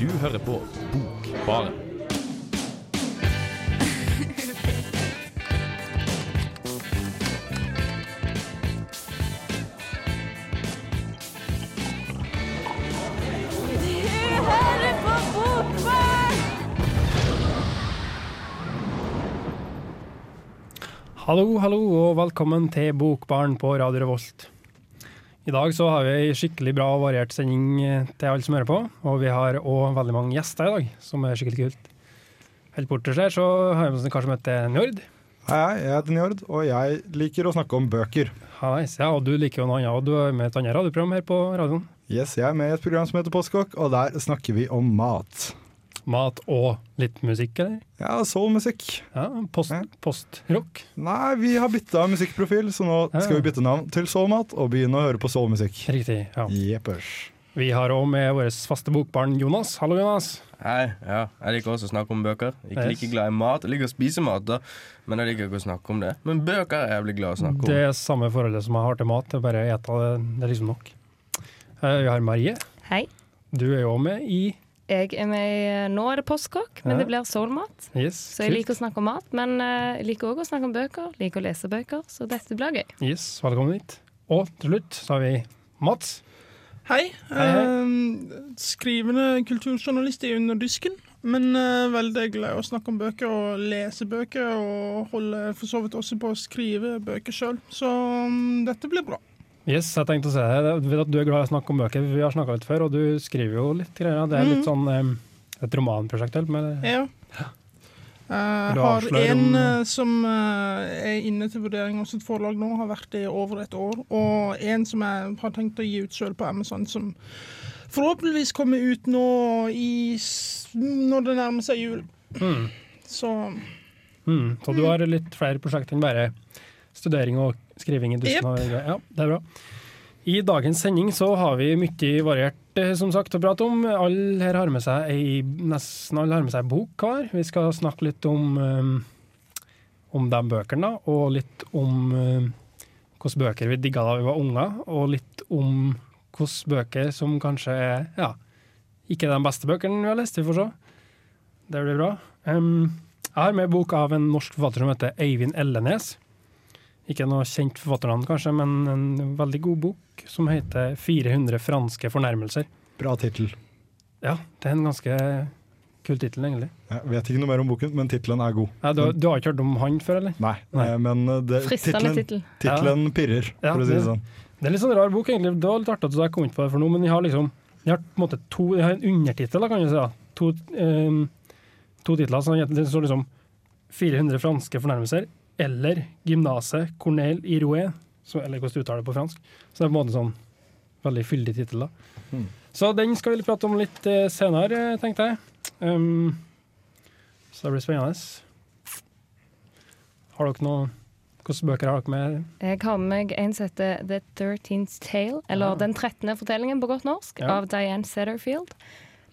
Du hører på Bokbaren. Hallo, hallo, og velkommen til Bokbarn på Radio Revolt. I dag så har vi ei skikkelig bra og variert sending eh, til alle som hører på, og vi har òg veldig mange gjester i dag, som er skikkelig kult. Helt borte her så har vi med oss en kar som heter Njord. Hei, hei, jeg heter Njord, og jeg liker å snakke om bøker. Heis, Ja, og du liker jo noe annet, og du er med i et annet radioprogram her på radioen. Yes, Jeg er med i et program som heter Postkokk, og der snakker vi om mat. Mat og litt musikk, eller? Ja, soulmusikk. Ja, post, Ja. postrock. Nei, vi har bytta musikkprofil, så nå Ja. skal vi bytte navn til soulmat og begynne å høre på soulmusikk. Riktig. ja. Jeppers. Vi har òg med vårt faste bokbarn Jonas. Hallo, Jonas. Hei, ja, jeg liker også å snakke om bøker. Ikke Yes. like glad i mat. Jeg liker å spise mat, da, men jeg liker ikke å snakke om det. Men bøker er jeg veldig glad i å snakke om. Det er samme forholdet som jeg har til mat. Det er bare å ete det. Det er liksom nok. Eh, Vi har Marie. Hei. Du er jo med i Jeg er med i Nå er det postkokk, men Ja. det blir soulmat. Yes. Så jeg liker å snakke om mat, men eh, jeg liker òg å snakke om bøker. Liker å lese bøker, så dette blir gøy. Yes, velkommen hit. Og til slutt så har vi Mats. Hei. Hei, hei. Eh, skrivende kulturjournalist i Under dysken. Men eh, veldig glad i å snakke om bøker og lese bøker, og holder for så vidt også på å skrive bøker sjøl. Så um, dette blir bra. Yes, jeg tenkte å si det. Du er glad i å snakke om bøker. Vi har snakka litt før, og du skriver jo litt greier. Det er litt Mhm. sånn et romanprosjekt, eller? Ja. Jeg har en eh, som eh, er inne til vurdering hos et forlag nå, har vært det i over et år. Og en som jeg har tenkt å gi ut sjøl på Amazon, som forhåpentligvis kommer ut nå i, når det nærmer seg jul. mm, Så mm. Så du har litt flere prosjekter enn bare studering og skriving i dusjen. Yep. Ja, det er bra. I dagens sending så har vi mye variert eh, som sagt å prate om. Alle her har med seg ei, nesten alle har med seg bok hver. Vi skal snakke litt om, eh, om de bøkene, og litt om eh, hvilke bøker vi digga da vi var unger, og litt om hvilke bøker som kanskje er ja, ikke de beste bøkene vi har lest. Vi får se. Det blir bra. Um, jeg har med bok av en norsk forfatter som heter Eivind Ellenes. Ikke noe kjent forfatternavn, kanskje, men en veldig god bok som heter 400 franske fornærmelser. Bra tittel. Ja, det er en ganske kul tittel, egentlig. Jeg vet ikke noe mer om boken, men tittelen er god. Ja, du, du har ikke hørt om han før, eller? Nei, Nei. eh, men eh, tittelen, ja. pirrer, Ja, for å si det- sånn. Det er litt sånn rar bok, egentlig. Det var litt artig at du kom inn på det for noe, men jeg har liksom jeg har på en måte to, jeg har en undertittel, kan du si. da. To, eh, to titler. Så det står liksom 400 franske fornærmelser eller Gymnase Cornel i Rouet, så- eller hvordan du uttaler det på fransk. Så det er på en måte sånn veldig fyldig tittel, da. Mm. Så den skal vi prate om litt eh, senere, eh, tenkte jeg. Um, så det blir spennende. Har dere noe Hvilke bøker har dere med? Jeg har med meg en som heter The Thirteenth Tale, eller ja. Den trettende fortellingen på godt norsk, Ja. av Diane Setterfield.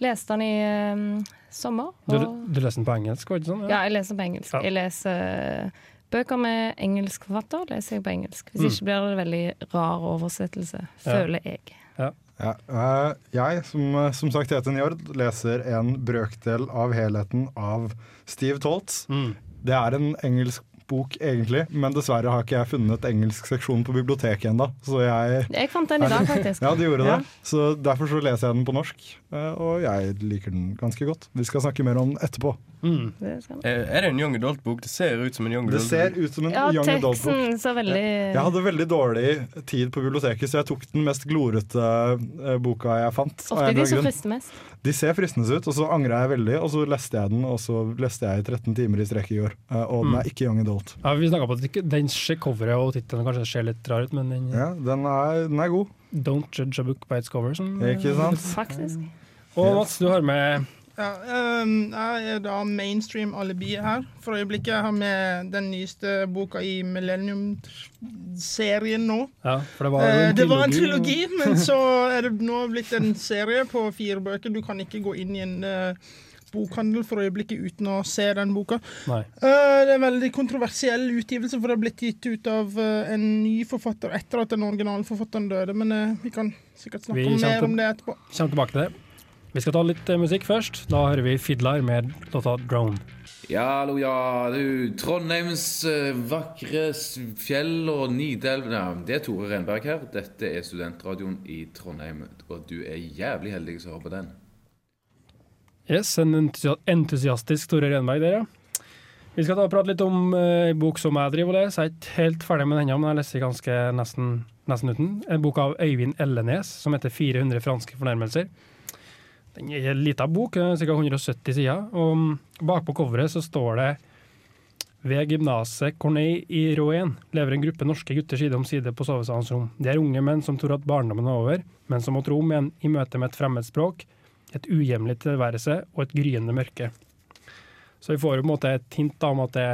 Leste den i um, sommer. Du, Og, du leser den på engelsk, var det ikke sånn? ja, jeg leser på engelsk. Ja. Jeg leser bøker med engelsk forfatter, leser jeg på engelsk. Hvis Mm. ikke blir det veldig rar oversettelse, Ja. føler jeg. Ja, Ja. jeg, som, eh, som sagt heter Njord, leser en brøkdel av helheten av Steve Toltz. Mm. Det er en engelsk bok egentlig, men dessverre har ikke jeg funnet engelsk seksjon på biblioteket ennå. Så jeg Jeg fant den i dag, faktisk. Ja, de gjorde Ja. Så derfor så leser jeg den på norsk, eh, og jeg liker den ganske godt. Vi skal snakke mer om den etterpå. Mm. Det Er det en young adult-bok? Det ser ut som en young Det adult. ser ut som en Ja, young adult-bok. veldig Jeg hadde veldig dårlig tid på biblioteket, så jeg tok den mest glorete eh, boka jeg fant. Ofte de som frister mest. De ser fristende ut, og så angra jeg veldig, og så leste jeg den, og så leste jeg i 13 timer i strekk i går. Eh, Og den Mm. er ikke young adult. Ja, vi snakka på at den coveret og tittelen kanskje ser litt rar ut, men den Ja, den er, den er god, Don't judge a book by its cover. Som, ikke sant? Faktisk. Og Mats, du har med Ja, ehm, jeg er da mainstream alibiet her. For øyeblikket jeg har med den nyeste boka i Millennium-serien nå. Ja, for det var, jo Eh, en det var en trilogi. trilogi, men så er det nå blitt en serie på fire bøker. Du kan ikke gå inn i en eh, bokhandel for øyeblikket uten å se den boka. Nei. Eh, det er en veldig kontroversiell utgivelse, for det er blitt gitt ut av eh, en ny forfatter etter at den originale forfatteren døde. Men eh, vi kan sikkert snakke Vi mer om det etterpå. Vi Kommer tilbake til det. Vi skal ta litt eh, musikk først. Da hører vi Fiddler med låta 'Drone'. Ja, hallo, ja. Du, Trondheims eh, vakre fjell og Nidelv ja, Det er Tore Renberg her. Dette er studentradioen i Trondheim. Og du er jævlig heldig som hører på den. Yes, en entusiastisk Tore Renberg der, ja. Vi skal ta og prate litt om ei bok som jeg driver og leser. Jeg er ikke helt ferdig med den ennå, men jeg leser ganske nesten, nesten uten. En bok av Øyvind Ellenes som heter 400 franske fornærmelser. Den er en liten bok, ca. 170 sider. Og bakpå coveret så står det ved gymnaset Corneille i Rouen lever en gruppe norske gutter side om side på sovesalens rom. De er unge menn som tror at barndommen er over, men som må tro om igjen i møte med et fremmedspråk, et uhjemlig tilværelse og et gryende mørke. Så vi får jo på en måte et hint om at det,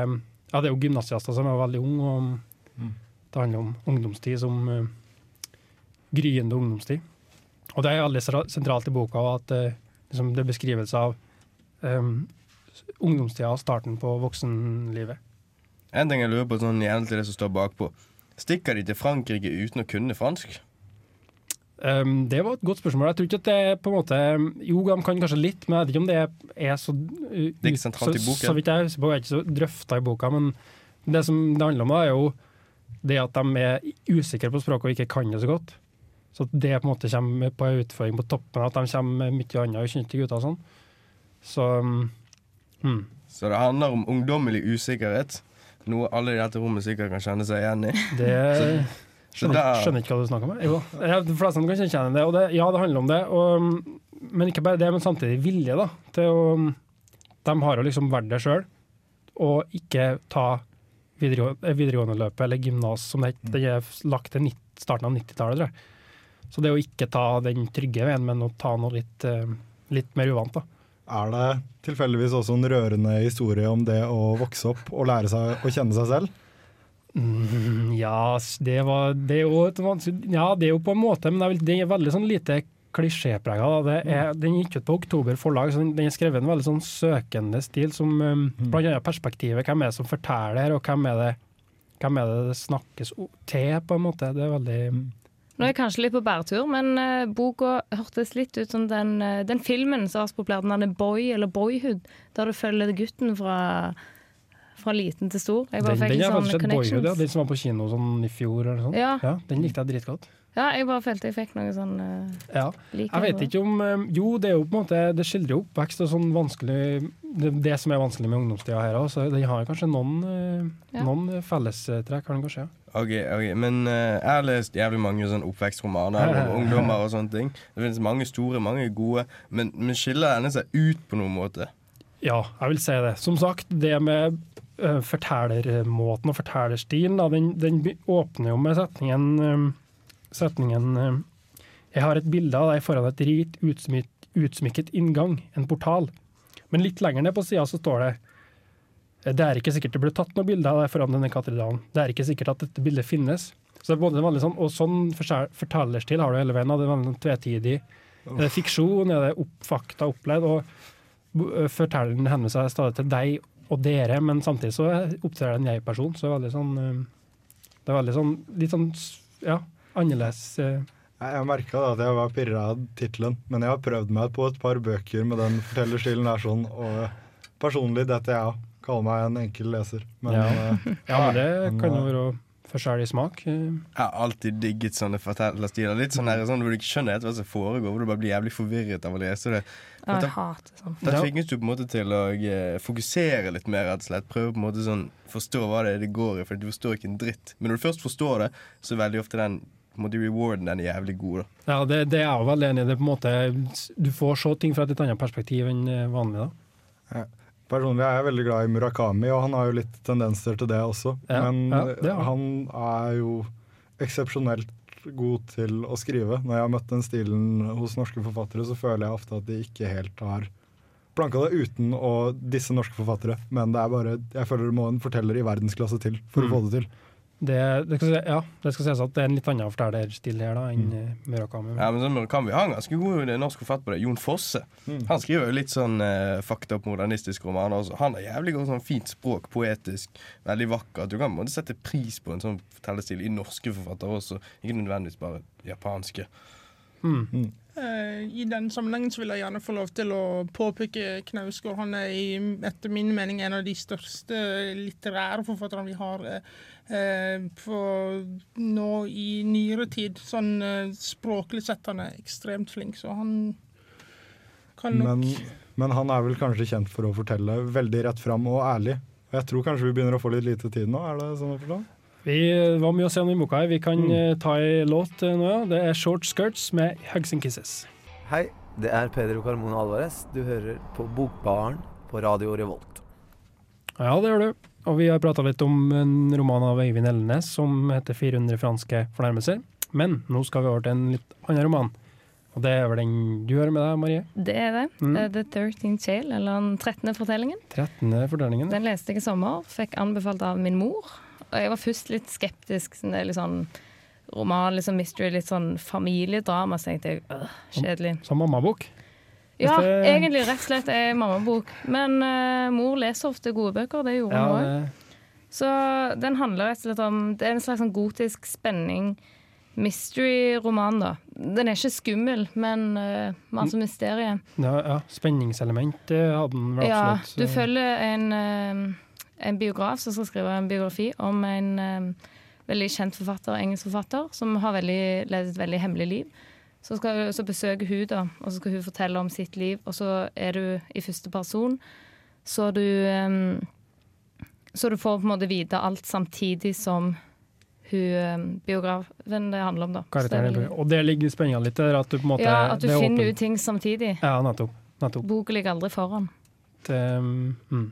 ja, det er jo gymnasiaster som er veldig unge, og det handler om ungdomstid som uh, gryende ungdomstid. Og det er veldig sentralt i boka at eh, liksom det er beskrivelse av um, ungdomstida og starten på voksenlivet. En ting jeg lurer på sånn igjen til det som står bakpå. Stikker de til Frankrike uten å kunne fransk? Um, det var et godt spørsmål. Jeg tror ikke at det er på en måte Jo, de kan kanskje litt, men jeg vet ikke om det er så uh, Det er ikke sentralt i boka. Så vidt jeg husker på, er ikke så drøfta i boka, men det som det handler om, er jo det at de er usikre på språket og ikke kan det så godt. Så at det på en måte kommer på en utføring på toppen, at de kommer med mye annet ukjente gutter og sånn. Så hmm. Så det handler om ungdommelig usikkerhet. Noe alle i dette rommet sikkert kan kjenne seg igjen i. det Så skjønner, skjønner ikke hva du snakker om. Jo, de fleste kan kjenne det. Og det, ja, det handler om det. Og, men ikke bare det, men samtidig vilje da, til å De har jo liksom vært der sjøl, og ikke ta eh, videregående-løpet eller gymnas, som det. Det er lagt til starten av 90-tallet, tror jeg. Så det å ikke ta den trygge veien, men å ta noe litt, eh, litt mer uvant, da. Er det tilfeldigvis også en rørende historie om det å vokse opp og lære seg å kjenne seg selv? Mm, ja, det var Det jo Ja, det er jo på en måte, men det er, det er veldig sånn lite klisjéprega. er- Den gikk ut på Oktober forlag, så den den er skrevet i en veldig sånn søkende stil, som um, blant annet perspektivet. Hvem er det som forteller her, og hvem er det hvem er det det snakkes til, på en måte. Det er veldig Nå er jeg kanskje litt på bæretur, men uh, boka hørtes litt ut som den, uh, den filmen som var så populær, den der Boy eller Boyhood, der du følger gutten fra, fra liten til stor. Jeg bare Den, fikk den sånn et boyhood, ja. Den som var på kino sånn i fjor eller sånn. Ja. Den likte jeg dritgodt. Ja, jeg bare følte jeg fikk noe sånn uh, Ja. like Jeg vet ikke om eh, Jo, det er jo på en måte Det skildrer jo oppvekst og sånn vanskelig Det, det som er vanskelig med ungdomstida her òg, så den har kanskje noen, eh, Ja. noen fellestrekk, har den kanskje. ja. Ok, ok, Men uh, jeg har lest jævlig mange sånn oppvekstromaner om ungdommer og sånne ting. Det finnes mange store, mange gode, men, men skiller denne seg ut på noen måte? Ja, jeg vil si det. Som sagt, det med uh, fortellermåten og fortellerstilen, da, den, den åpner jo med setningen, eh, setningen eh, Jeg har et bilde av deg foran et rikt utsmykt, utsmykket inngang, en portal. Men litt lenger ned på sida så står det det er ikke sikkert det ble tatt noe bilde av deg foran denne katedralen. Det er ikke sikkert at dette bildet finnes. Så det er både en veldig sånn, Og sånn fortellerstil har du hele veien. Det er veldig tvetidig. tvetydig. Er det fiksjon? Er det opp, fakta opplevd? Og fortelleren henvender seg stadig til deg og dere, men samtidig så opptrer det en jeg-person. Så det er veldig sånn Det er veldig sånn litt sånn ja, annerledes. ø. Jeg, merka at jeg var pirra av tittelen, men jeg har prøvd meg på et par bøker med den fortellerstilen her sånn, og personlig dette jeg kaller meg en enkel leser. Men Ja. eh, Ja, men det men, kan jo eh, være forskjellig smak. Jeg har alltid digget sånne fortellerstiler. Litt sånn her, sånn hvor du ikke skjønner helt hva som foregår, hvor du bare blir jævlig forvirret av å lese det. Da- Jeg hater sånn. Da tvinges du på en måte til å fokusere litt mer, rett og slett. Prøve på en måte sånn forstå hva det er det går i, for du forstår ikke en dritt. Men når du først forstår det, så er veldig ofte den på de måte rewarden den er jævlig god. da. Ja, det, det er jeg jo veldig enig i. Det er på en måte, du får se ting fra et litt annet perspektiv enn vanlig. da. Personlig er jeg veldig glad i Murakami, og han har jo litt tendenser til det også. Ja, Men ja, eh, han. han er jo eksepsjonelt god til å skrive. Når jeg har møtt den stilen hos norske forfattere, så føler jeg ofte at de ikke helt har planka det uten å disse norske forfattere. Men det er bare, jeg føler det må en forteller i verdensklasse til for Mm. å få det til. Det, det, skal, ja, det skal sies at det er en litt annen fortellerstil her da, enn mm. Murakami. Ja, men så Murakami har en ganske god eh, norsk forfatter på det. Jon Fosse. Han skriver jo litt sånn eh, fakta opp modernistisk romaner også. Han har jævlig godt sånn fint språk, poetisk, veldig vakkert. Du kan på en måte sette pris på en sånn fortellerstil i norske forfattere også, ikke nødvendigvis bare japanske. Mm. Eh, I den sammenhengen så vil jeg gjerne få lov til å påpeke Knausgård. Han er i, etter min mening en av de største litterære forfatterne vi har eh, eh, på nå i nyere tid. Sånn eh, språklig sett han er ekstremt flink, så han kan nok Men, men han er vel kanskje kjent for å fortelle veldig rett fram og ærlig. Og jeg tror kanskje vi begynner å få litt lite tid nå, er det sånn å forstå? Vi var mye å se om i boka her. Vi kan mm. ta ei låt eh, nå, ja. Det er Short Skirts med Hugs and Kisses. Hei, det er Pedro Carmona Alvarez. Du hører på Bokbaren på Radio Revolt. Ja, det gjør du. Og vi har prata litt om en roman av Øyvind Ellenes som heter 400 franske fornærmelser. Men nå skal vi over til en litt annen roman. Og det er vel den du hører med deg, Marie? Det er det. Mm. Eh, The 13th Tale, eller den 13. fortellingen. 13. fortellingen. Den leste jeg i sommer, fikk anbefalt av min mor. Og jeg var først litt skeptisk. Sånn, litt sånn roman, litt sånn mystery, litt sånn familiedrama. Så tenkte jeg øh, kjedelig. Som mammabok. Ja, det- egentlig rett og slett er mammabok. Men uh, mor leser ofte gode bøker, det gjorde Ja, hun òg. det, Så den handler rett og slett om Det er en slags sånn gotisk spenning. Mystery-roman, da. Den er ikke skummel, men uh, masse mysterium. ja, ja, spenningselement hadde den vel Ja, du følger en, eh, en biograf som skal skrive en biografi om en eh, veldig kjent forfatter, engelsk forfatter, som har veldig, ledet et veldig hemmelig liv. Så, skal, så besøker hun, da, og så skal hun fortelle om sitt liv, og så er du i første person. Så du eh, Så du får på en måte vite alt samtidig som hun eh, biografen det handler om, da. Det er karakteren boka. Og det ligger spenninga litt der, at du på en måte ja, at du er finner ut ting samtidig. Ja, nettopp. nettopp. Boka ligger aldri foran. Det, mm.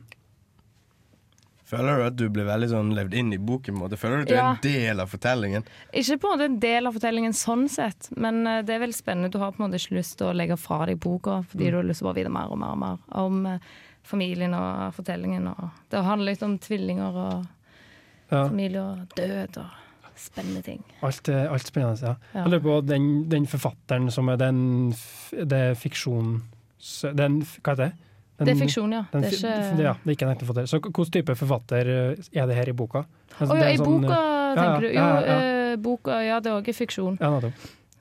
Føler du at du blir veldig sånn levd inn i boken? måte? Føler du at du er en del av fortellingen? Ikke på en måte en del av fortellingen sånn sett, men eh, det er veldig spennende. Du har på en måte ikke lyst til å legge fra deg boka, fordi Mm. du har lyst til å bare vite mer og mer og mer om eh, familien og fortellingen. Og det handler litt om tvillinger og ja. familie og død og spennende ting. Alt, er- alt spennende, ja. Ja. Jeg lurer på den, den forfatteren som er den Det er. Den, hva heter det? Den, Det er fiksjon, ja. Den, Det er ikke det, ja, det er ikke en ekte forfatter. Så hvilken type forfatter eh, er det her i boka? Altså, oh, ja, er i sånn, boka, eh, tenker ja, du? Jo, eh, boka, ja, det er òg fiksjon. Ja.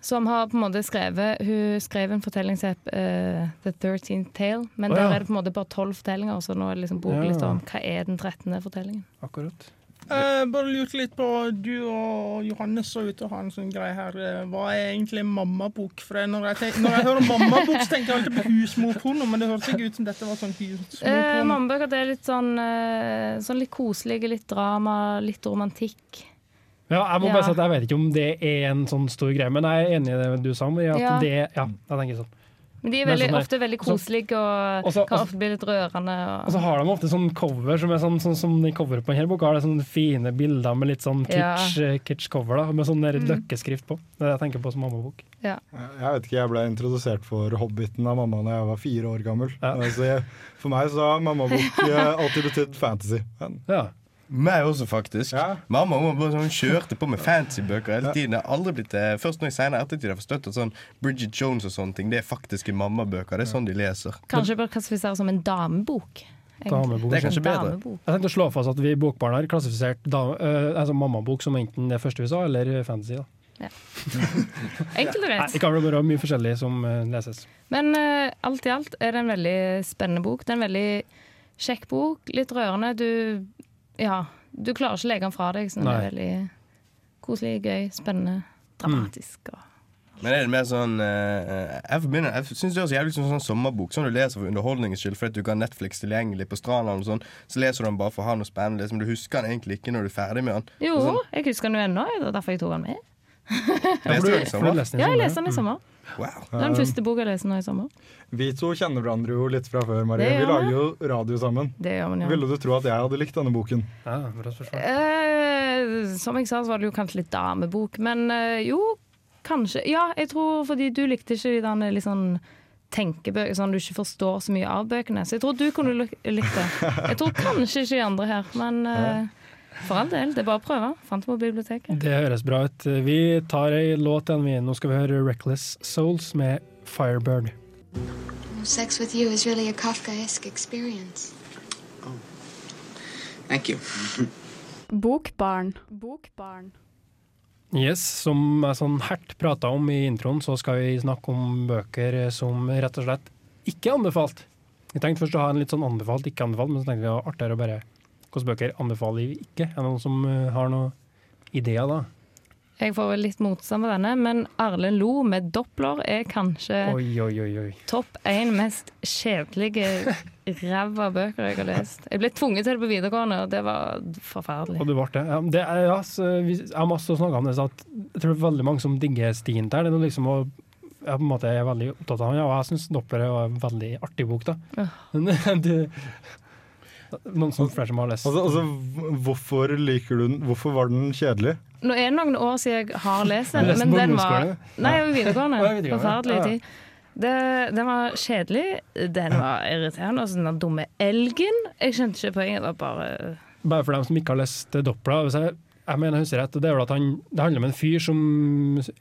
Som har på en måte skrevet Hun skrev en fortellingsapp, eh, The 13th Tale, men Å, der er det på en måte bare tolv fortellinger, så nå er det liksom boka litt om hva er den 13. fortellingen. Akkurat. Eh, bare lurte litt på Du og Johannes så ut til å ha en sånn greie her. Eh, Hva er egentlig mammabok? For når, jeg tenker, når jeg hører mammabok, så tenker jeg alltid på husmorporno, men det hørtes ikke ut som dette var sånn Eh, husmorporno. Mammabøker det er litt sånn, eh, sånn litt koselige, litt drama, litt romantikk. Ja, jeg må Ja. si at jeg vet ikke om det er en sånn stor greie, men jeg er enig i det du sa. Marie, At Ja. det, ja, jeg tenker sånn. Men de er veldig, sånn ofte veldig koselige og også, kan ofte bli litt rørende. Og så har de ofte sånn cover som er sånn, sånn som de coveret på denne boka. Har det sånne fine bilder med litt sånn Ja. kitsch, ja. kitsch cover, med sånn Mm. løkkeskrift på. Det er det jeg tenker på som mammabok. Ja. Jeg vet ikke, jeg ble introdusert for Hobbiten av mamma da jeg var fire år gammel. Ja. Eh, jeg, for meg så har mammabok eh, alltid betydd fantasy. Men, Ja. Meg også, faktisk. Ja. Mamma hun bare sånn, kjørte på med fancy-bøker hele tiden. Jeg har aldri blitt, det. Først nå i senere ettertid har jeg forstått at sånn Bridget Jones og sånne ting, det er faktiske mammabøker. Det er sånn de leser. Kanskje bør klassifisere som en damebok. Damebok. Det er kanskje bedre. Damebok. Jeg tenkte å slå fast at vi i Bokbarn har klassifisert dame, uh, altså mammabok som enten det første vi sa, eller fantasy. da. Enkelt og greit. det kan være mye forskjellig som øh, leses. Men uh, alt i alt er det en veldig spennende bok. Det er en veldig kjekk bok. Litt rørende. Du, ja, du klarer ikke å legge den fra deg. Så det er veldig koselig, gøy, spennende, dramatisk. Og Men er det mer sånn eh, Jeg, forbinder- jeg syns det høres jævlig ut som en sånn sommerbok. Sånn du leser for underholdningens skyld, fordi du ikke har Netflix tilgjengelig på stranda. sånn Så leser du den bare for å ha noe spennende. Men du husker den egentlig ikke når du er ferdig med den. Jo, Sånn. jeg husker den jo ennå. Det er derfor jeg tok den med. Leste du den i sommer? den Ja, jeg leste den i sommer. Wow. Det er den første boka jeg leste nå i sommer. vi to kjenner hverandre jo litt fra før, Marie. Vi lager jo radio sammen. Det gjør man ja. Ville du tro at jeg hadde likt denne boken? Ja. Eh, som jeg sa, så var det jo kanskje litt damebok, men eh, jo, kanskje. Ja, jeg tror fordi du likte ikke de der litt sånn tenkebøker, sånn du ikke forstår så mye av bøkene. Så jeg tror du kunne lik- likt det. Jeg tror kanskje ikke de andre her, men eh, for all del, det er bare å prøve. Fant det på biblioteket. Det høres bra ut. Vi tar ei låt igjen. vi. Nå skal vi høre Reckless Souls med Firebird. Sex with you is really a Kafkaesque experience. Thank you. Bokbarn. Bokbarn. Yes, som jeg sånn hert prata om i introen, så skal vi snakke om bøker som rett og slett ikke er anbefalt. Vi tenkte først å ha en litt sånn anbefalt, ikke anbefalt, men så tenkte vi det var artigere å bare Hvilke bøker anbefaler vi ikke? Er det noen som eh, har noen ideer da? Jeg får vel litt motstand på denne, men Arle Lo med Doppler er kanskje Oi, oi, oi. topp én mest kjedelige ræva bøker jeg har lest. Jeg ble tvunget til det på videregående, og det var forferdelig. Og du ble det. Ja, det er, ja, så vi, jeg har masse å snakke om det, så at jeg tror det er veldig mange som digger stien der. Det er liksom å jeg på en måte er veldig opptatt av han, ja, og jeg syns Doppler er en veldig artig bok. da. Ja. Men du, noen som flere som har lest Altså, altså, hvorfor liker du den? Hvorfor var den kjedelig? Nå er det noen år siden jeg har lest den, men den var? Nei, jo videregående. Forferdelig tid. Det, den var kjedelig, den var irriterende, og så den dumme elgen. Jeg skjønte ikke poenget, det var bare Bare for dem som ikke har lest Doppler. Hvis jeg, jeg mener jeg husker rett, det er vel at han, det handler om en fyr som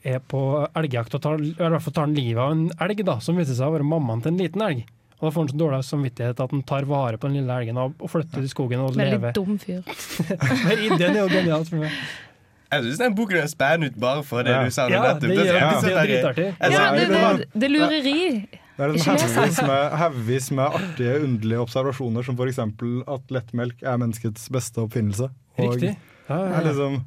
er på elgjakt og tar, i hvert fall tar han livet av en elg, da, som viser seg å være mammaen til en liten elg. Og Da får han så dårlig samvittighet at han tar vare på den lille elgen og, flytter til skogen og veldig lever. dum fyr. Men ideen er jo genialt for meg. Jeg syns den boken er spennende ut bare for det Ja. du sa Ja, nettopp. det, Det er sånn det er dritartig. Ja, det, det det, er lureri. Det er en haugvis med, med artige, underlige observasjoner, som f.eks. at lettmelk er menneskets beste oppfinnelse. Og Riktig. Ja, ja, er liksom,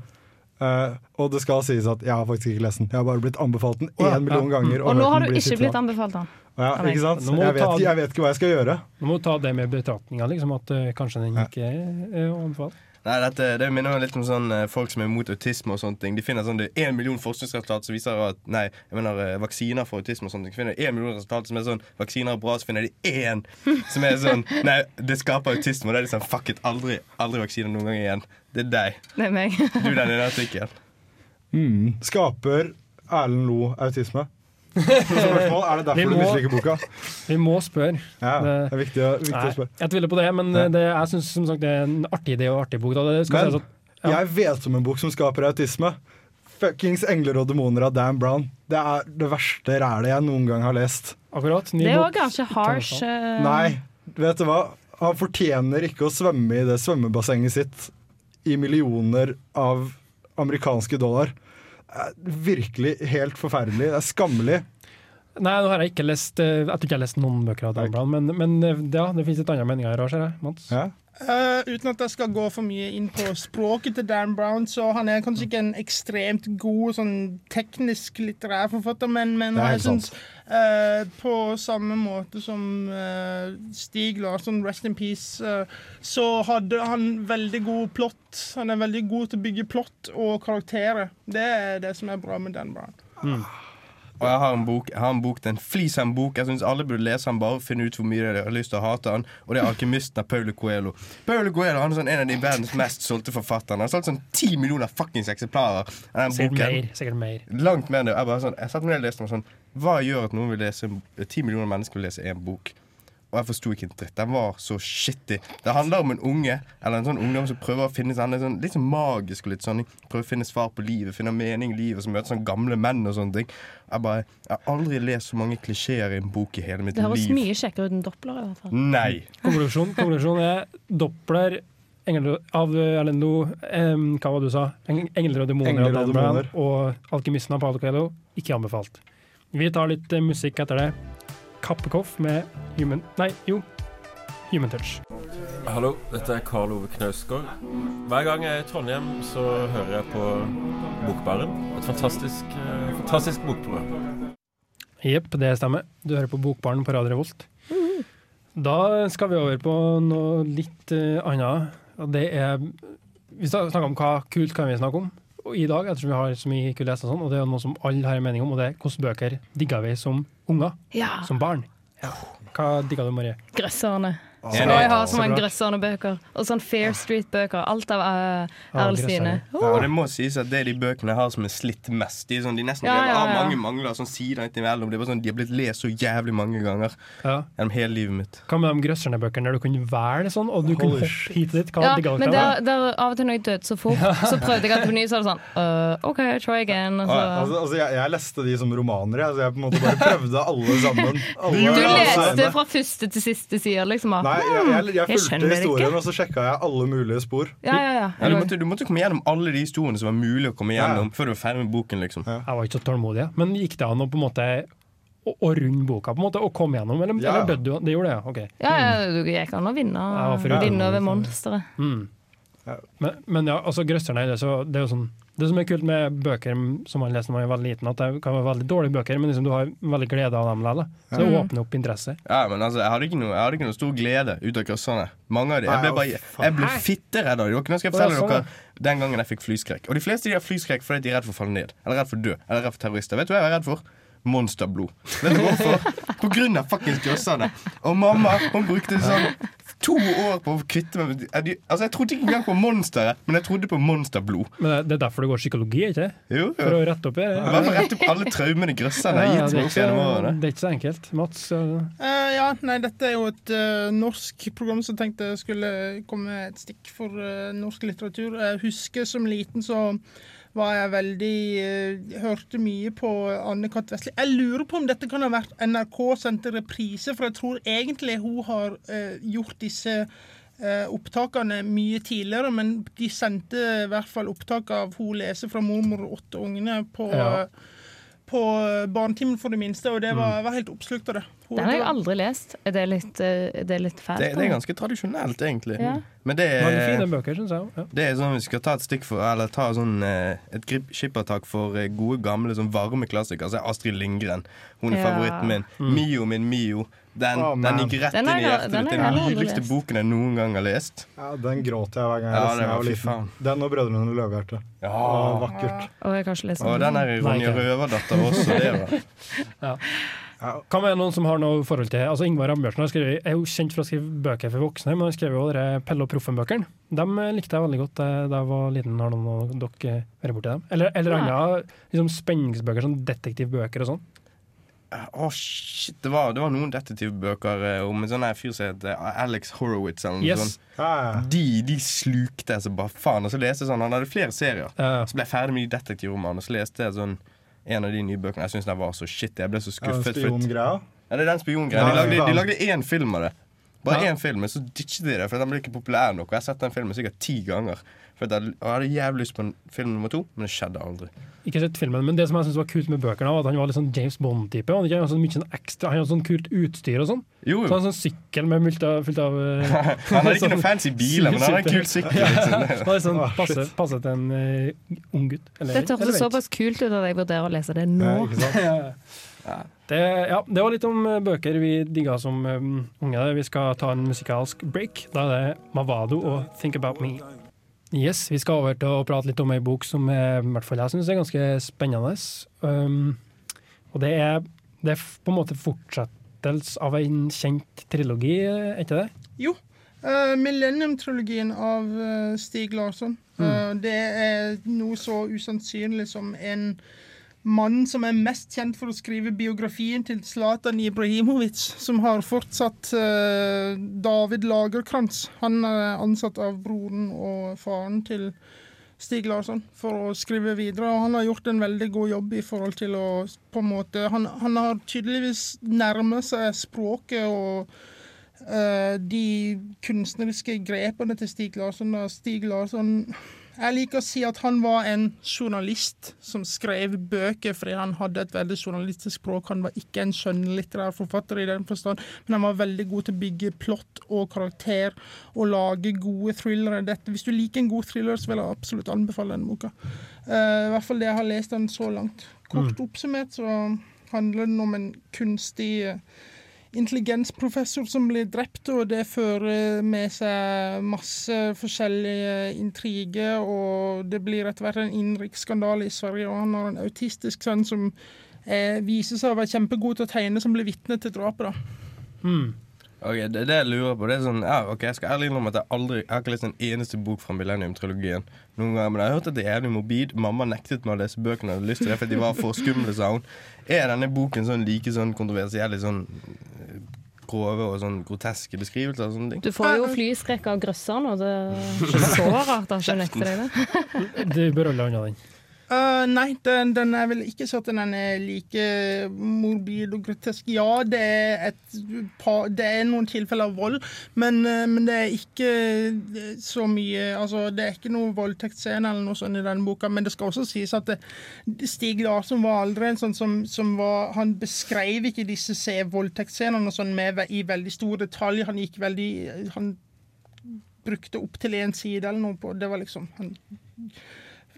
eh, og det skal sies at jeg har faktisk ikke lest den. Jeg har bare blitt anbefalt den én ja. million Ja. ganger. Og nå har du ikke blitt anbefalt den. Ja, ikke sant? Jeg vet, jeg vet ikke hva jeg skal gjøre. Nå må du ta det med betraktninga, liksom, at uh, kanskje den ikke er er anbefalt. Nei, dette, Det minner meg litt om sånn eh, folk som er mot autisme og sånne ting. De finner sånn, Det er én million forskningsresultat som viser at Nei, jeg mener eh, vaksiner for autisme og sånne ting. De finner én million resultat som er sånn Vaksiner er bra, så finner de én som er sånn Nei, det skaper autisme. Og det er liksom fuck it, aldri, aldri vaksiner noen gang igjen. Det er deg. Det er meg. Du den i den artikkelen. Mm. Skaper Erlend Lo autisme? Spørsmål, er det derfor Vi du må- misliker boka? Vi må spørre. Ja, Det- er viktig, å- viktig Nei, å spørre. jeg tviler på det, men eh, det, jeg syns som sagt det er en artig idé og artig bok. Da. Det skal Men si at, ja. jeg vet om en bok som skaper autisme. Fuckings 'Engler og demoner' av Dan Brown. Det er det verste rælet jeg noen gang har lest. Akkurat. Ny Det er òg ganske harsh. eh, Nei, vet du hva? Han fortjener ikke å svømme i det svømmebassenget sitt i millioner av amerikanske dollar. Virkelig helt forferdelig. Det er skammelig. Nei, nå har jeg ikke lest eh, Jeg tror ikke jeg har lest noen bøker av Dan Brown, men, men eh, ja, det finnes et annet meninger her òg, ser jeg. Mats. Ja. Eh, uten at jeg skal gå for mye inn på språket til Dan Brown, så han er kanskje ikke en ekstremt god sånn teknisk litterær forfatter, men, men jeg syns uh, på samme måte som uh, Stig Larsson, Rest in Peace, eh, så hadde han veldig god plott. Han er veldig god til å bygge plott og karakterer. Det er det som er bra med Dan Brown. Og jeg har en bok, jeg har en bok, det er en flis av en bok. Jeg syns alle burde lese den, bare finne ut hvor mye de har lyst til å hate den. Og det er 'Alkymisten' av Paulo Coelho. Paulo Coelho han er sånn en av de verdens mest solgte forfatterne. Han har solgt sånn ti millioner fuckings eksemplarer av den Sikkert boken. mer. Sikkert mer. Langt mer enn det. Jeg, bare sånn, jeg satt meg ned og leste meg sånn Hva gjør at noen vil lese ti millioner mennesker vil lese én bok? Og jeg forsto ikke en dritt. Den var så shitty. Det handler om en unge Eller en sånn ungdom som prøver å finne sånn, sånn litt sånn magisk og litt sånn Prøver å finne svar på livet, finne mening i livet, som møter sånn gamle menn og sånne ting. Jeg bare Jeg har aldri lest så mange klisjeer i en bok i hele mitt liv. Det høres mye kjekkere ut enn Doppler. i hvert fall. Nei. Konklusjon, konklusjon er Doppler av Erlendo em, hva var det du sa? Eng- 'Engler og demoner' av og Dan Brown og 'Alkymisten' av Paulo Coelho. Ikke anbefalt. Vi tar litt eh, musikk etter det. Kappekoff med Human Nei, jo. Human Touch. Hallo, dette er Karl Ove Knausgård. Hver gang jeg er i Trondheim, så hører jeg på Bokbaren. Et fantastisk, eh, fantastisk bokprogram. Jepp, det stemmer. Du hører på Bokbaren på Radio Revolt. Da skal vi over på noe litt eh, annet. Det er Vi snakker om hva kult kan vi snakke om i dag, ettersom vi har så mye kul lese og sånn, og det er noe som alle har en mening om, og det er hvilke bøker digger vi som unger, Ja. som barn. Hva digger du, Marie? Grøsserne. Så jeg har så Så mange bra. grøsserne-bøker. Og sånn Fair Street-bøker. Alt av uh, Ja, Erl Stine. Og det må sies at det er de bøkene jeg har som er slitt mest. De, sånn, de nesten Ja, ja, ja. mange mangler, sånn sider innimellom. Det er bare sånn, de har blitt lest så jævlig mange ganger Ja. gjennom hele livet mitt. Hva med de grøsserne-bøkene der du kunne velge sånn, og du kunne hoppe hit og dit? Hva Ja, digger men der, der, av og til når jeg døde så fort, så prøvde jeg at på ny, så var det sånn uh, OK, try again. Altså. Altså, altså, jeg, jeg leste de som romaner, jeg, så jeg på en måte bare prøvde alle sammen. Alle, Du leste fra første til siste side, liksom. og- Nei, jeg, jeg, jeg fulgte jeg historien, ikke. og så sjekka jeg alle mulige spor. Ja, ja, ja. Ja, du, måtte, du måtte komme gjennom alle de historiene som var mulig å komme gjennom før du var ferdig med boken. liksom Ja. Jeg var ikke så tålmodig, men gikk det an å på en måte å, å runde boka på en måte, og komme gjennom, eller, Ja. eller døde du? Det gjorde det, ja. ok. Ja, ja, du gikk an å vinne, Ja, vinne over monsteret. Mm. Ja. Men, men ja, altså grøsserne er det, det er jo sånn Det som er kult med bøker som man leser når man er veldig liten, at det kan være veldig dårlige bøker, men liksom du har veldig glede av dem likevel. Så det åpner opp interesse. Ja, men altså, jeg hadde ikke noe, jeg hadde ikke noe stor glede ut av grøsserne. Mange av de, Jeg ble, bare, jeg ble fitteredd av dem. Nå skal jeg fortelle sånn, dere den gangen jeg fikk flyskrekk. Og de fleste de har flyskrekk fordi de er redd for å falle ned. Eller redd for å dø. Eller redd for terrorister. Vet du hva jeg er redd for? Monsterblod. Vet du hvorfor? På grunn av fuckings jossene. Og mamma hun brukte sånn to år på å kvitte meg med Altså, Jeg trodde ikke engang på monsteret, men jeg trodde på monsterblod. Men det, er derfor det går psykologi, ikke jo, Jo, For å rette opp i hvert fall rette opp alle traumene grøsserne har gitt det, meg opp gjennom årene. det er ikke så enkelt. Mats? Uh, Eh, ja, nei, dette er jo et uh, norsk program som tenkte skulle komme med et stikk for uh, norsk litteratur. Jeg husker som liten så var jeg veldig eh, Hørte mye på Anne-Kat. Vestli. Jeg lurer på om dette kan ha vært NRK sendte reprise, for jeg tror egentlig hun har eh, gjort disse eh, opptakene mye tidligere, men de sendte i hvert fall opptak av hun leser fra 'Mormor og åtte ungene' på, Ja. På Barnetimen for det minste, og det var, jeg var helt oppslukt av det. Den har jeg aldri lest. Er det litt, eh, er det litt fælt? Det, det er ganske tradisjonelt, egentlig. Ja. Men det er, er fine bøker, syns jeg. Ja. Det er sånn vi skal ta et stikk for Eller ta sånn eh, et skippertak for eh, gode, gamle, sånn varme klassikere. Altså Astrid Lindgren. Hun er Ja. favoritten min. Mio min Mio. Den, oh, den gikk rett Den inn i hjertet den mitt. Den, Den nydeligste lest. boken jeg noen gang har lest. Ja, Den gråt jeg hver gang jeg Ja, leste den var liten. Den og 'Brødrene Løvehjerte'. Ja. Og vakkert. Og jeg kan Og den er Ronja. Røverdatter også. Det var. Hva med noen som har noe forhold til Altså Ingvar Ambjørnsen har skrevet, er jo kjent for å skrive bøker for voksne, men han skrev jo dere Pelle og Proffen-bøkene. Dem eh, likte jeg veldig godt eh, da jeg var liten. Har noen av dere vært borti dem? Eller, eller andre liksom, spenningsbøker, sånn detektivbøker og sånn. Å, shit. Det var, det var noen detektivbøker eh, om en sånn fyr som het eh, Alex Horowitz. Eller noe Yes. sånt. Ja, ja. De, de slukte så bare faen. Og så leste jeg sånn Han hadde flere serier. Uh. Så ble jeg ferdig med de detektivromanene, og så leste jeg sånn en av de nye bøkene. Jeg syns den var så shit. Jeg ble så Ja, skuffet. for- Ja, det er den spiongreia. Ja, De lagde, de lagde én film av det. Bare Ja. én film, så ditcher de det, for den blir ikke populær nok. Og jeg har sett den filmen sikkert ti ganger. For jeg hadde, jævlig lyst på en film nummer to, men det skjedde aldri. ikke sett filmen, men det som jeg synes var kult med bøkene, var at han var litt sånn James Bond-type. Han, hadde sånn mye sånn ekstra, han hadde sånn kult utstyr og sånn. Jo, Så jo. han hadde sånn sykkel med multa, fullt av eh, Han hadde ikke sånn- noen fancy biler, men han hadde en kul sykkel. Han Liksom. hadde sånn, Ah, passe, passe til en uh, ung gutt. Eller, det eller hørtes såpass kult ut at jeg vurderer å lese det Ja, nå. ikke sant? Det, ja, det var litt om eh, bøker vi digga som um, unge. Vi skal ta en musikalsk break. Da er det Mavado og Think About Me. Yes, Vi skal over til å prate litt om ei bok som eh, i hvert fall jeg syns er ganske spennende. Um, og det er, det er på en måte fortsettelse av en kjent trilogi, eh, er ikke det? Jo. Uh, Millennium-trilogien av uh, Stig Larsson. Eh, det er noe så usannsynlig som en mann som er mest kjent for å skrive biografien til Zlatan Ibrahimovic, som har fortsatt eh, David Lagerkrantz. Han er ansatt av broren og faren til Stig Larsson for å skrive videre, og han har gjort en veldig god jobb i forhold til å på en måte Han, han har tydeligvis nærmet seg språket og eh, de kunstneriske grepene til Stig Larsson. Stig Larsson Jeg liker å si at han var en journalist som skrev bøker fordi han hadde et veldig journalistisk språk. Han var ikke en skjønnlitterær forfatter i den forstand, men han var veldig god til å bygge plott og karakter og lage gode thrillere. Dette, hvis du liker en god thriller, så vil jeg absolutt anbefale denne boka. Uh, I hvert fall det jeg har lest den så langt. Kort oppsummert så handler den om en kunstig eh, intelligensprofessor som blir drept, og det fører med seg masse forskjellige intriger, og det blir etter hvert en innenriksskandale i Sverige, og han har en autistisk sønn som eh, viser seg å være kjempegod til å tegne, som blir vitne til drapet. da. Hmm. Ok, det, det jeg lurer på, det er sånn ja, ok, Jeg skal ærlig innrømme at jeg aldri Jeg har ikke lest en eneste bok fra Millennium-trilogien. Noen ganger, Men jeg har hørt at det er jævlig morbid. Mamma nektet meg å lese bøkene. Jeg hadde lyst til det fordi de var for skumle, sa hun. Er denne boken sånn like sånn kontroversiell, litt sånn eh, grove og sånn groteske beskrivelser og sånne ting? Du får jo flyskrekk av grøsseren, og det er ikke så rart at han ikke nekter deg det. Du bør holde unna den. Eh, nei, den, den er vel ikke sånn at den er like morbid og grotesk. Ja, det er, et det er noen tilfeller av vold, men, uh, men det er ikke eh, så mye Altså, det er ikke noe voldtektsscene eller noe sånt i denne boka, men det skal også sies at det, Stig Larsen var aldri en sånn som, som var Han beskrev ikke disse se- voldtektsscenene sånn i veldig stor detalj. Han gikk veldig Han brukte opp til én side eller noe på Det var liksom han,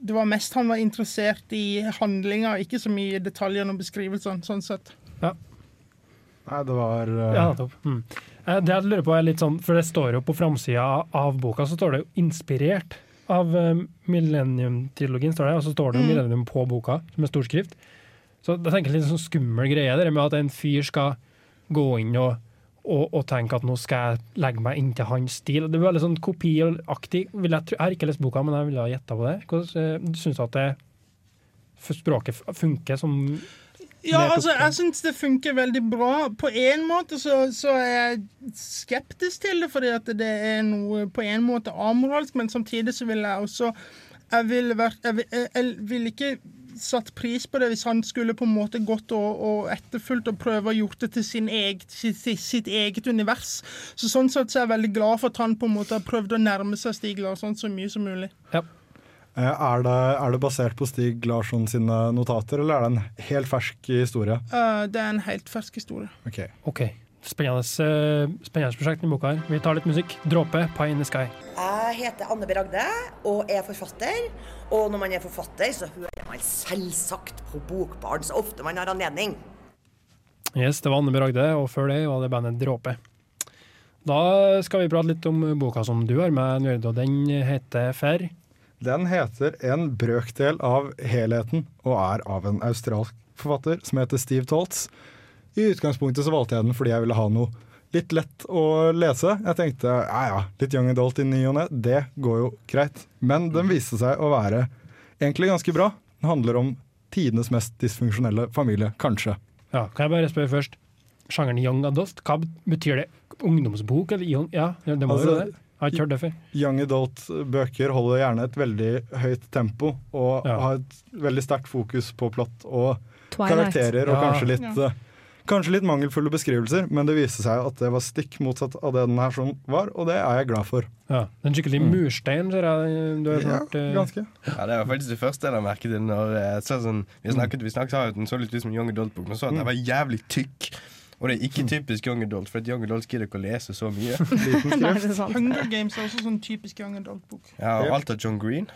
Det var mest han var interessert i handlinga, ikke så mye i detaljene og beskrivelsene. sånn sett. Nei, det var uh... Ja, topp. Mm. Eh, Det jeg lurer på er litt sånn, for det står jo på framsida av boka, så står det jo 'inspirert' av eh, Millennium-trilogien, står det, og så står det jo Mm. 'Millennium' på boka, som stor skrift. Så jeg tenker litt sånn skummel greie, det med at en fyr skal gå inn og, og, og tenke at nå skal jeg legge meg inntil hans stil. Det er veldig sånn kopiaktig. Jeg, jeg har ikke lest boka, men jeg ville ha gjetta på det. Hvordan eh, syns du at det språket funker som Ja, altså, jeg syns det funker veldig bra. På en måte så, så er jeg skeptisk til det, fordi at det er noe på en måte amoralsk, men samtidig så vil jeg også Jeg vil, være, Jeg, vil- jeg, vil ikke satt pris på det hvis han skulle på en måte gått og, og etterfulgt og prøve å gjort det til sin eget, sitt, sitt eget univers. Så Sånn sett så er jeg veldig glad for at han på en måte har prøvd å nærme seg Stig Larsson så mye som mulig. Ja. er, det, er det basert på Stig Larsson sine notater, eller er det en helt fersk historie? Uh, det er en helt fersk historie. Ok. okay. Spennende, eh, spennende prosjekt i boka her. Vi tar litt musikk. 'Dråpe', 'Pie in the Sky'. Jeg heter Anne B. Ragde og er forfatter. Og når man er forfatter, så hører man selvsagt på Bokbarn så ofte man har anledning. Yes, det var Anne Bragde, og før det var det bandet Dråpe. Da skal vi prate litt om boka som du har med, Njørd, og den heter Fer. Den heter En brøkdel av helheten, og er av en australsk forfatter som heter Steve Toltz. I utgangspunktet så valgte jeg den fordi jeg ville ha noe litt lett å lese. Jeg tenkte ja ja, litt young adult i ny og ne, det går jo greit. Men den viste seg å være egentlig ganske bra. Den handler om tidenes mest dysfunksjonelle familie, kanskje. Ja, kan jeg bare spørre først? Sjangeren young adult, hva betyr det? Ungdomsbok? Eller young? Ja, det må Altså, det. Jeg har ikke hørt det før. Young adult-bøker holder gjerne et veldig høyt tempo og Ja. har et veldig sterkt fokus på plott og Twilight. karakterer og Ja. kanskje litt Ja. Eh, Kanskje litt mangelfulle beskrivelser, men det viste seg at det var stikk motsatt av det den her sånn var, og det er jeg glad for. Ja. En skikkelig murstein, ser jeg du har Ja, hørt. eh, ganske. Ja, Det var faktisk det første jeg la merke til. Når så sånn, vi snakket, vi snakket sa den så litt ut som en Young Adult-bok, men så at den var jævlig tykk. Og det er ikke typisk Young Adult, for at Young Adult gidder ikke å lese så mye. Er. Hunger Games er også sånn typisk young adult-bok. Ja, og alt av John Green.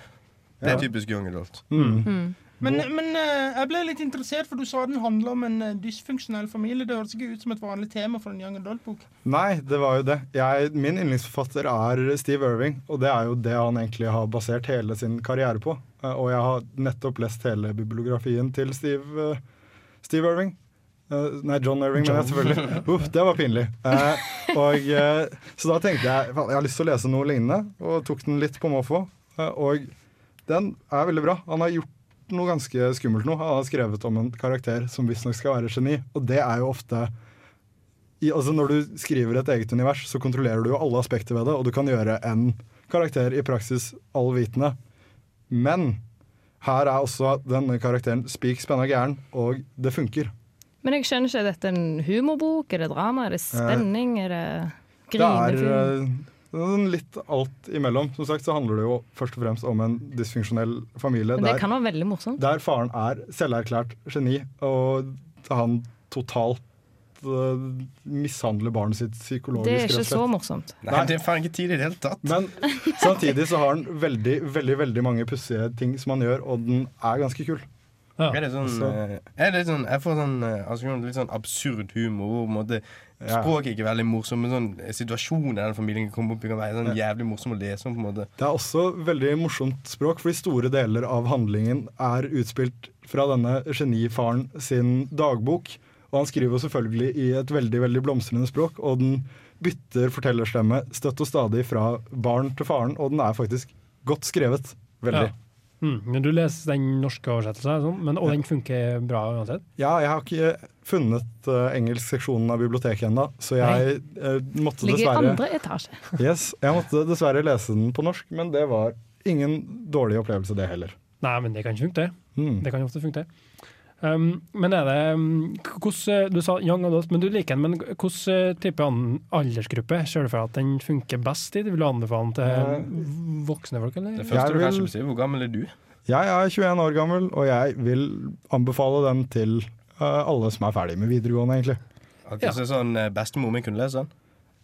Det er typisk Young Adult. Mm. Men, men eh, jeg ble litt interessert, for du sa den handler om en eh, dysfunksjonell familie. Det høres ikke ut som et vanlig tema for en young adult-bok. Nei, det var jo det. Jeg, min yndlingsforfatter er Steve Irving, og det er jo det han egentlig har basert hele sin karriere på. Eh, Og jeg har nettopp lest hele bibliografien til Steve, Steve Irving. Nei, John Irving, men jeg selvfølgelig. Uff, det var pinlig. Eh, og, så da tenkte jeg jeg har lyst til å lese noe lignende, og tok den litt på måfå. Og den er veldig bra. Han har gjort noe ganske skummelt nå. Han har skrevet om en karakter som visstnok skal være geni, og det er jo ofte i, altså Når du skriver et eget univers, så kontrollerer du jo alle aspekter ved det, og du kan gjøre en karakter i praksis allvitende. Men her er også denne karakteren spik spenna gæren, og det funker. Men jeg skjønner ikke, er dette en humorbok? Er det drama? Er det spenning? Er det Det er grinefilm? eh, sånn litt alt imellom. Som sagt så handler det jo først og fremst om en dysfunksjonell familie Men det der, kan være veldig morsomt. der faren er selverklært geni, og han totalt uh, mishandler barnet sitt psykologisk. Det er ikke så morsomt. Nei, det er faen ikke tid i det hele tatt. Men samtidig så har han veldig veldig, veldig mange pussige ting som han gjør, og den er ganske kul. Ja. Er det sånn, Så- eh, er det sånn Jeg får sånn eh, altså, litt sånn absurd humor. Hvor på en måte Ja. Språket er ikke veldig morsomt, men sånn situasjonen den familien kan komme opp i, kan være sånn jævlig morsom å lese om. på en måte Det er også veldig morsomt språk, fordi store deler av handlingen er utspilt fra denne genifaren sin dagbok. Og han skriver jo selvfølgelig i et veldig veldig blomstrende språk, og den bytter fortellerstemme støtt og stadig fra barn til faren, og den er faktisk godt skrevet. Veldig. Ja. Mm. Men du leser den norske oversettelsen, sånn, men, og den funker bra uansett? Ja, jeg har ikke funnet uh, engelskseksjonen av biblioteket ennå, så jeg uh, måtte Ligger i andre etasje. Yes, jeg måtte dessverre lese den på norsk, men det var ingen dårlig opplevelse, det heller. Nei, men det kan funke, det. Mm. Det kan ofte funke. Um, men er det hos, hvordan, Du sa young adult, men du liker den. Men hvilken type aldersgruppe ser du for deg at den funker best i? Vil du anbefale den til Eh, voksne folk, eller? Det første Jeg du kanskje vil- vil si, hvor gammel er du? Jeg er 21 år gammel, og jeg vil anbefale den til uh, alle som er ferdig med videregående, egentlig. Okay, Ja. Så sånn eh, Bestemor min kunne lese den?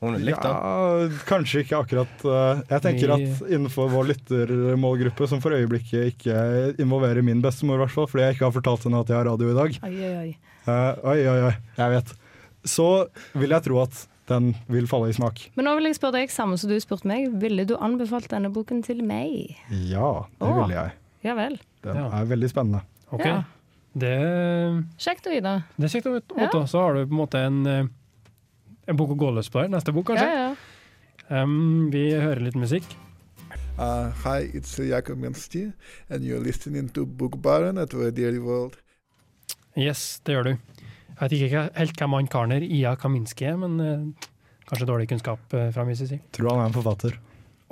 Hun likte? Ja, kanskje ikke akkurat eh, Jeg tenker at innenfor vår lyttermålgruppe, som for øyeblikket ikke involverer min bestemor, i hvert fall, fordi jeg ikke har fortalt henne at jeg har radio i dag, Oi, oi, oi. Eh, oi, oi, oi, jeg vet, så vil jeg tro at den vil falle i smak. Men nå vil jeg spørre deg samme som du spurte meg. Ville du anbefalt denne boken til meg? Ja, det oh, ville jeg. Ja vel. Den Ja. er veldig spennende. Ok. Ja. Det, Kjekt å vite. det er kjekt å vite. Ja. Så har du på en måte en, eh, en bok å gå løs på her. Neste bok, kanskje? Ja, ja. Um, vi hører litt musikk. Uh, hi, it's uh, Jakob Mensti, and you're listening to Book Baron at Radio World. Yes, det gjør du. Jeg vet ikke helt hvem han karen Ia Kaminski, er, men uh, kanskje dårlig kunnskap uh, fra min side. Tror han er en forfatter.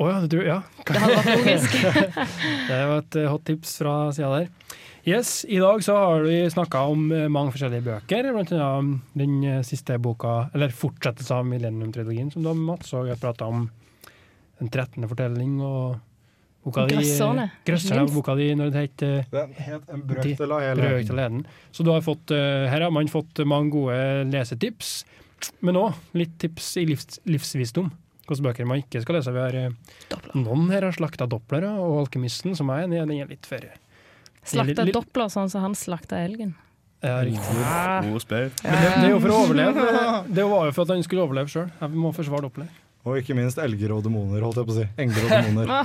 Å ja, du tror Ja. Det hadde vært logisk. det var et eh, hot tips fra sida der. Yes, I dag så har vi snakka om eh, mange forskjellige bøker, annet den eh, siste boka, eller fortsettelsen av Millennium-trilogien, som du har Mats, og vi har prata om Den 13. fortelling og boka di Grøsserne, Grøsserne, boka di når det het eh, Den het En av hele leden. Så du har fått, her har man fått mange gode lesetips, men òg litt tips i livs, livsvisdom. Hvilke bøker man ikke skal lese. Vi har, Doppler. noen her har slakta doppler, og Alkymisten, som jeg er enig i, den er litt for Slakta doppler sånn som han slakta elgen. Ja, riktig. Ordspill. Men det, det er jo for å overleve. Det var jo for at han skulle overleve sjøl. Jeg må forsvare Doppler. Og ikke minst elger og demoner, holdt jeg på å si. Engler og demoner.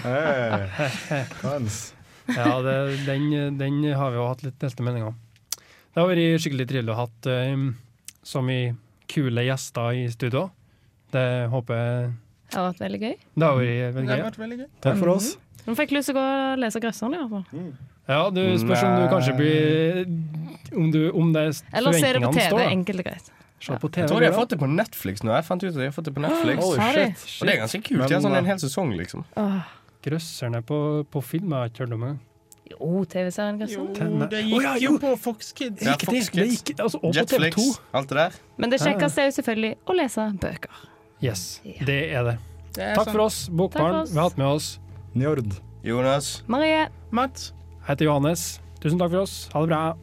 Hey. Ja, det, den, den har vi jo hatt litt delte meninger om. Det har vært skikkelig trivelig å ha hatt um, så mye kule gjester i studio. Det håper jeg Det har vært veldig gøy. Det har vært veldig gøy. vært veldig gøy. Takk for oss. Nå fikk lyst til å gå og lese Grøsseren i hvert fall. Ja, du spørs om du kanskje blir Om, du, om det er Eller se det på TV, enkelt og greit. TV. Jeg tror de har fått det på Netflix nå. Jeg fant ut at de har fått det på Netflix. Oh, shit. shit. Og det er ganske kult. Men, sånn en eh, hel sesong, liksom. Åh. Grøsserne på, på film har jeg ikke hørt om engang. Jo, TV-serien Jo, det gikk oh, ja, jo på Fox Kids. Ja, Fox Kids. det gikk altså, og på TV2. Jetflix, alt det der. Men det kjekkeste er jo selvfølgelig å lese bøker. Yes, Ja. det er det. Det er Takk for oss, Bokbarn. oss. Vi har hatt med oss Njord. Jonas. Marie. Mats. Jeg heter Johannes. Tusen takk for oss. Ha det bra.